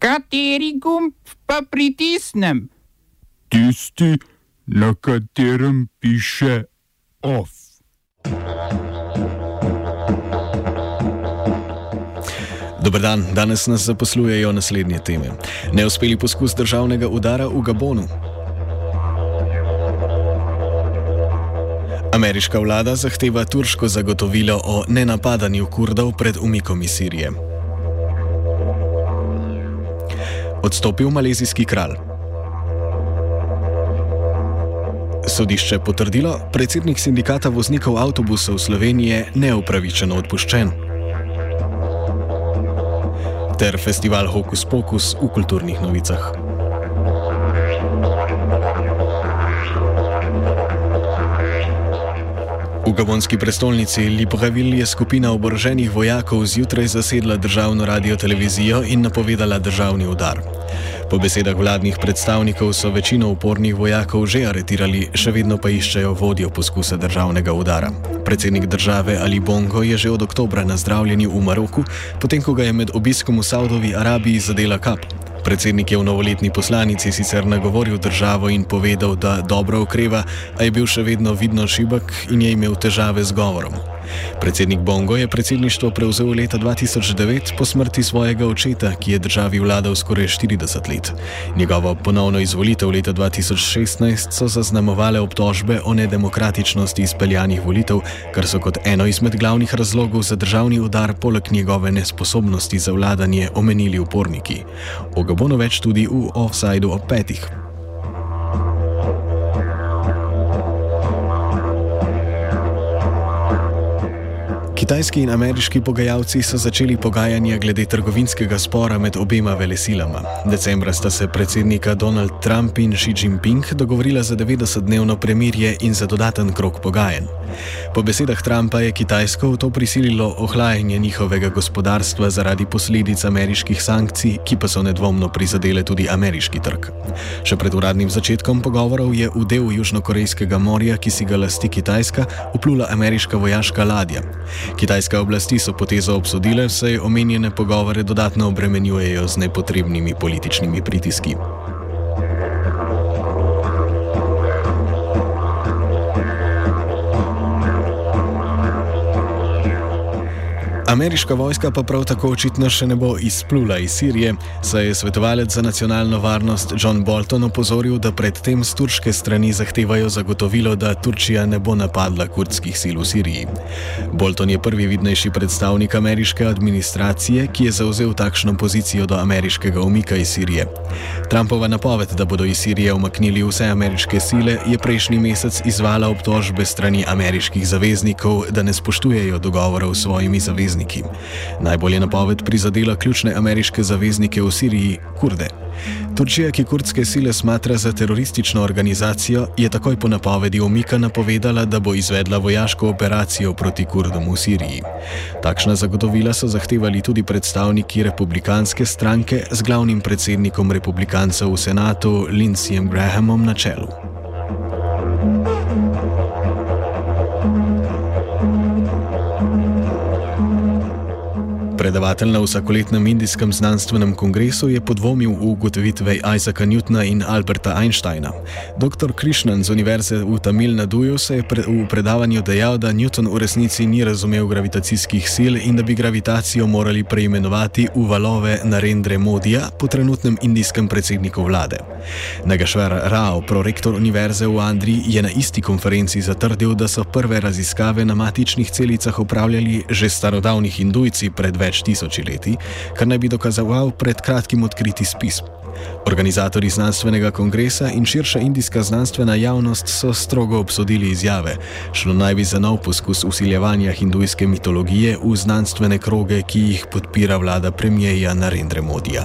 Kateri gumb pa pritisnem? Tisti, na katerem piše OF. Dober dan, danes nas zaposlujejo naslednje teme. Neuspeli poskus državnega udara v Gabonu. Ameriška vlada zahteva turško zagotovilo o nenapadanju kurdov pred umikom iz Sirije. Odstopil malezijski kralj. Sodišče potrdilo, predsednik sindikata voznikov avtobusov Slovenije neupravičeno odpuščen. Ter festival Hokus Pokus v kulturnih novicah. V gabonski prestolnici Libreville je skupina oboroženih vojakov zjutraj zasedla državno radio televizijo in napovedala državni udar. Po besedah vladnih predstavnikov so večino upornih vojakov že aretirali, še vedno pa iščejo vodjo poskusa državnega udara. Predsednik države Ali Bongo je že od oktobra na zdravljenju v Maroku, potem ko ga je med obiskom v Saudovi Arabiji zadela kap. Predsednik je v novoletni poslanici sicer nagovoril državo in povedal, da dobro okreva, a je bil še vedno vidno šibek in je imel težave z govorom. Predsednik Bongo je predsedništvo prevzel leta 2009 po smrti svojega očeta, ki je državi vladal skoraj 40 let. Njegovo ponovno izvolitev leta 2016 so zaznamovale obtožbe o nedemokratičnosti izpeljanih volitev, kar so kot eno izmed glavnih razlogov za državni udar poleg njegove nesposobnosti za vladanje omenili uporniki. O Gabonu več tudi v offsajdu ob petih. Kitajski in ameriški pogajalci so začeli pogajanja glede trgovinskega spora med obema velesilama. Decembra sta se predsednika Donald Trump in Xi Jinping dogovorila za 90-dnevno premirje in za dodaten krok pogajanj. Po besedah Trumpa je Kitajsko v to prisililo ohlajanje njihovega gospodarstva zaradi posledic ameriških sankcij, ki pa so nedvomno prizadele tudi ameriški trg. Še pred uradnim začetkom pogovorov je v del Južnokorejskega morja, ki si ga lasti Kitajska, uplula ameriška vojaška ladja. Kitajske oblasti so potezo obsodile, saj omenjene pogovore dodatno obremenjujejo z nepotrebnimi političnimi pritiski. Ameriška vojska pa prav tako očitno še ne bo izplula iz Sirije, saj je svetovalec za nacionalno varnost John Bolton opozoril, da predtem z turške strani zahtevajo zagotovilo, da Turčija ne bo napadla kurdskih sil v Siriji. Bolton je prvi vidnejši predstavnik ameriške administracije, ki je zauzel takšno pozicijo do ameriškega umika iz Sirije. Trumpova napoved, da bodo iz Sirije umaknili vse ameriške sile, je prejšnji mesec izvala obtožbe strani ameriških zaveznikov, da ne spoštujejo dogovorov s svojimi zavezniki zavezniki. Najbolj je napoved prizadela ključne ameriške zaveznike v Siriji, Kurde. Turčija, ki kurdske sile smatra za teroristično organizacijo, je takoj po napovedi omika napovedala, da bo izvedla vojaško operacijo proti Kurdom v Siriji. Takšna zagotovila so zahtevali tudi predstavniki republikanske stranke z glavnim predsednikom republikancev v senatu Lindseyem Grahamom na čelu. Predavatelj na vsakoletnem indijskem znanstvenem kongresu je podvomil v ugotovitve Isaaca Newtona in Alberta Einsteina. Dr. Krishnan z Univerze v Tamil Naduju se je pre v predavanju dejal, da Newton v resnici ni razumel gravitacijskih sil in da bi gravitacijo morali preimenovati v valove Narendra Modija po trenutnem indijskem predsedniku vlade. Nagašvar Rao, prorektor Univerze v Andri, je na isti konferenci zatrdil, da so prve raziskave na matičnih celicah upravljali že starodavni hindujci pred več več tisoči leti, kar naj bi dokazoval pred kratkim odkriti spis. Organizatori znanstvenega kongresa in širša indijska znanstvena javnost so strogo obsodili izjave, šlo naj bi za nov poskus usiljevanja hindujske mitologije v znanstvene kroge, ki jih podpira vlada premijeja Narendra Modija.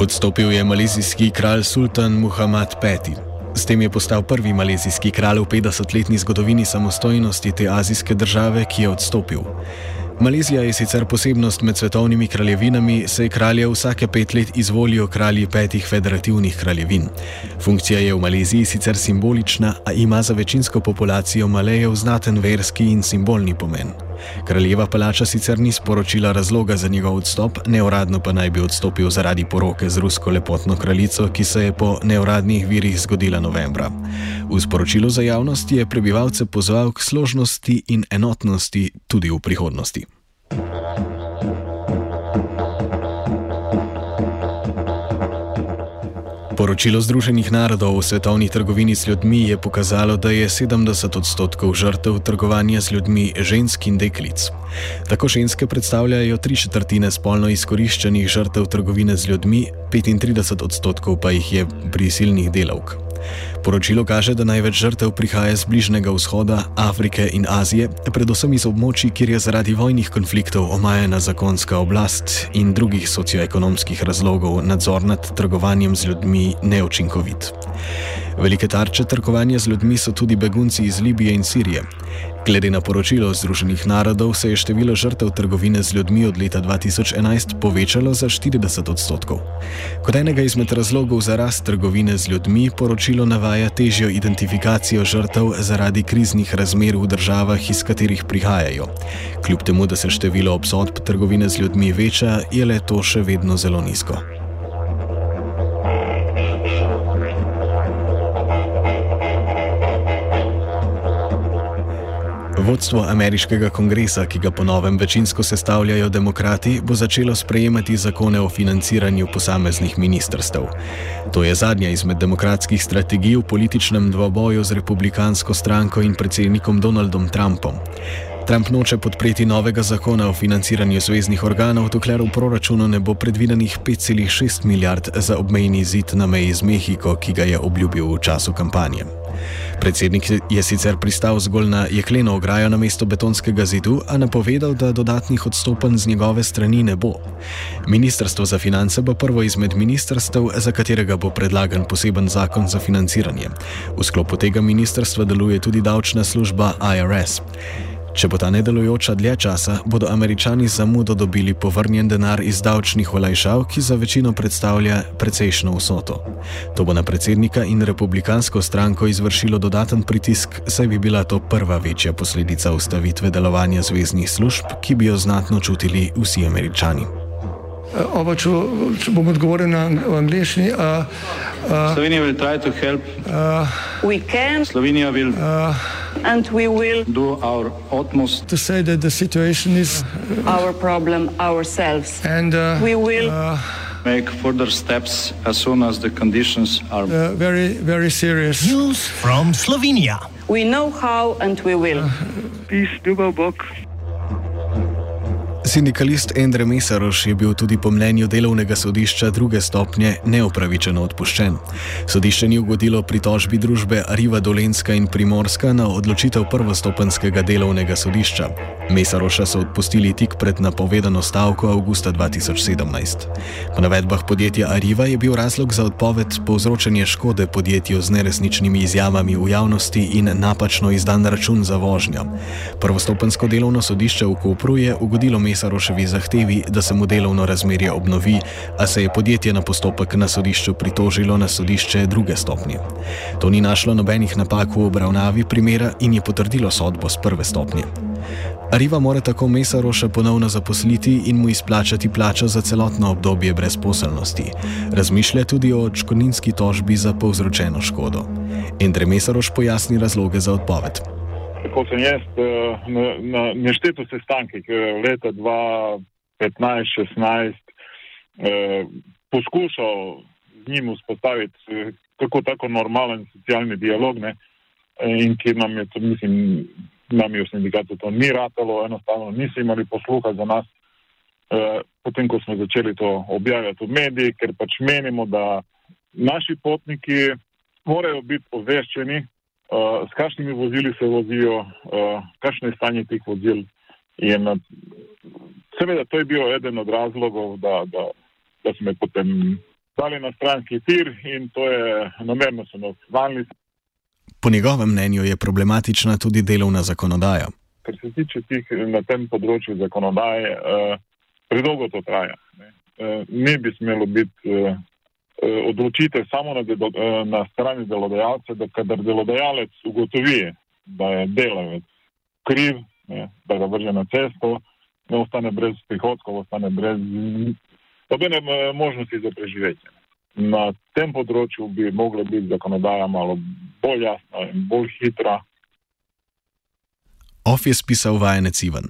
Odstopil je malezijski kralj Sultan Muhammad V. S tem je postal prvi malezijski kralj v 50-letni zgodovini samostojnosti te azijske države, ki je odstopil. Malezija je sicer posebnost med svetovnimi kraljevinami, saj kralje vsake pet let izvolijo kralji petih federativnih kraljevin. Funkcija je v Maleziji sicer simbolična, a ima za večinsko populacijo Malejev znaten verski in simbolni pomen. Kraljeva palača sicer ni sporočila razloga za njegov odstop, neuradno pa naj bi odstopil zaradi poroke z rusko lepotno kraljico, ki se je po neuradnih virih zgodila novembra. V sporočilu za javnost je prebivalce pozval k složnosti in enotnosti tudi v prihodnosti. Poročilo Združenih narodov o svetovni trgovini z ljudmi je pokazalo, da je 70 odstotkov žrtev trgovanja z ljudmi žensk in deklic. Tako ženske predstavljajo tri četrtine spolno izkoriščenih žrtev trgovine z ljudmi, 35 odstotkov pa jih je prisilnih delavk. Poročilo kaže, da največ žrtev prihaja z Bližnjega vzhoda, Afrike in Azije, predvsem iz območij, kjer je zaradi vojnih konfliktov omajena zakonska oblast in drugih socioekonomskih razlogov nadzor nad trgovanjem z ljudmi neučinkovit. Velike tarče trgovanja z ljudmi so tudi begunci iz Libije in Sirije. Glede na poročilo Združenih narodov se je število žrtev trgovine z ljudmi od leta 2011 povečalo za 40 odstotkov. Kot enega izmed razlogov za rast trgovine z ljudmi poročilo navaja težjo identifikacijo žrtev zaradi kriznih razmer v državah, iz katerih prihajajo. Kljub temu, da se število obsodb trgovine z ljudmi veča, je le to še vedno zelo nizko. Vodstvo ameriškega kongresa, ki ga ponovem večinsko sestavljajo demokrati, bo začelo sprejemati zakone o financiranju posameznih ministrstev. To je zadnja izmed demokratskih strategij v političnem dvoboju z republikansko stranko in predsednikom Donaldom Trumpom. Trump noče podpreti novega zakona o financiranju zvezdnih organov, dokler v proračunu ne bo predvidenih 5,6 milijard za obmejni zid na meji z Mehiko, ki ga je obljubil v času kampanje. Predsednik je sicer pristal zgolj na jekleno ograjo na mesto betonskega zidu, a napovedal, da dodatnih odstopanj z njegove strani ne bo. Ministrstvo za finance bo prvo izmed ministrstv, za katerega bo predlagan poseben zakon za financiranje. V sklopu tega ministrstva deluje tudi davčna služba IRS. Če bo ta nedelujoča dlje časa, bodo američani zamudo dobili povrnjen denar iz davčnih olajšav, ki za večino predstavlja precejšno vsoto. To bo na predsednika in republikansko stranko izvršilo dodaten pritisk, saj bi bila to prva večja posledica ustavitve delovanja zvezdnih služb, ki bi jo znatno čutili vsi američani. Oba, če, če bom odgovoril na angliški. Uh, uh, Slovenija bo poskušala pomagati. Slovenija bo and we will do our utmost to say that the situation is our problem ourselves. And uh, we will uh, make further steps as soon as the conditions are uh, very, very serious. News from Slovenia. We know how and we will. Peace, ljubav, Bog. Sindikalist Endre Mesaroš je bil tudi po mnenju delovnega sodišča druge stopnje neupravičeno odpuščen. Sodišče ni ugodilo pritožbi družbe Riva Dolenska in Primorska na odločitev prvostopenskega delovnega sodišča. Mesaroša so odpustili tik pred napovedano stavko avgusta 2017. Po navedbah podjetja Arriva je bil razlog za odpoved povzročanje škode podjetju z neresničnimi izjavami v javnosti in napačno izdan račun za vožnjo. Prvostopensko delovno sodišče v Kopru je ugodilo Mesaroša Mesaroševi zahtevi, da se mu delovno razmerje obnovi, a se je podjetje na postopek na sodišču pritožilo na sodišče druge stopnje. To ni našlo nobenih napak v obravnavi primera in je potrdilo sodbo z prve stopnje. Arriva mora tako Mesaroša ponovno zaposliti in mu izplačati plačo za celotno obdobje brezposelnosti. Razmišlja tudi o odškodninski tožbi za povzročeno škodo. Endre Mesaroš pojasni razloge za odpoved tako sem jaz eh, na, na nešteto sestankih leta 2015-2016 eh, poskušal z njim vzpostaviti eh, tako, tako normalen socialni dialog ne, in ki nam je, to, mislim, nam je v sindikatu to ni ratalo, enostavno niso imeli posluha za nas. Potem, ko smo začeli to objavljati v medijih, ker pač menimo, da naši potniki morajo biti obveščeni, uh, s kakšnimi vozili se vozijo, uh, kakšno je stanje teh vozil. In, seveda, to je bil eden od razlogov, da, da, da smo potem dali na stranski tir in to je namerno so nas znali. Po njegovem mnenju je problematična tudi delovna zakonodaja. kar se tiče tih na tem področju zakonodaje, predolgo to traja. Ne, ne bi smelo biti odločitev samo na, delo, na strani delodajalca, da kadar delodajalec ugotovi, da je delavec kriv, ne, da ga vrže na cesto, ne ostane brez prihodkov, ostane brez nobene možnosti za preživetje. Na tem področju bi mogla biti zakonodaja malo bolj jasna in bolj hitra. Of je spisal vajenec Ivan.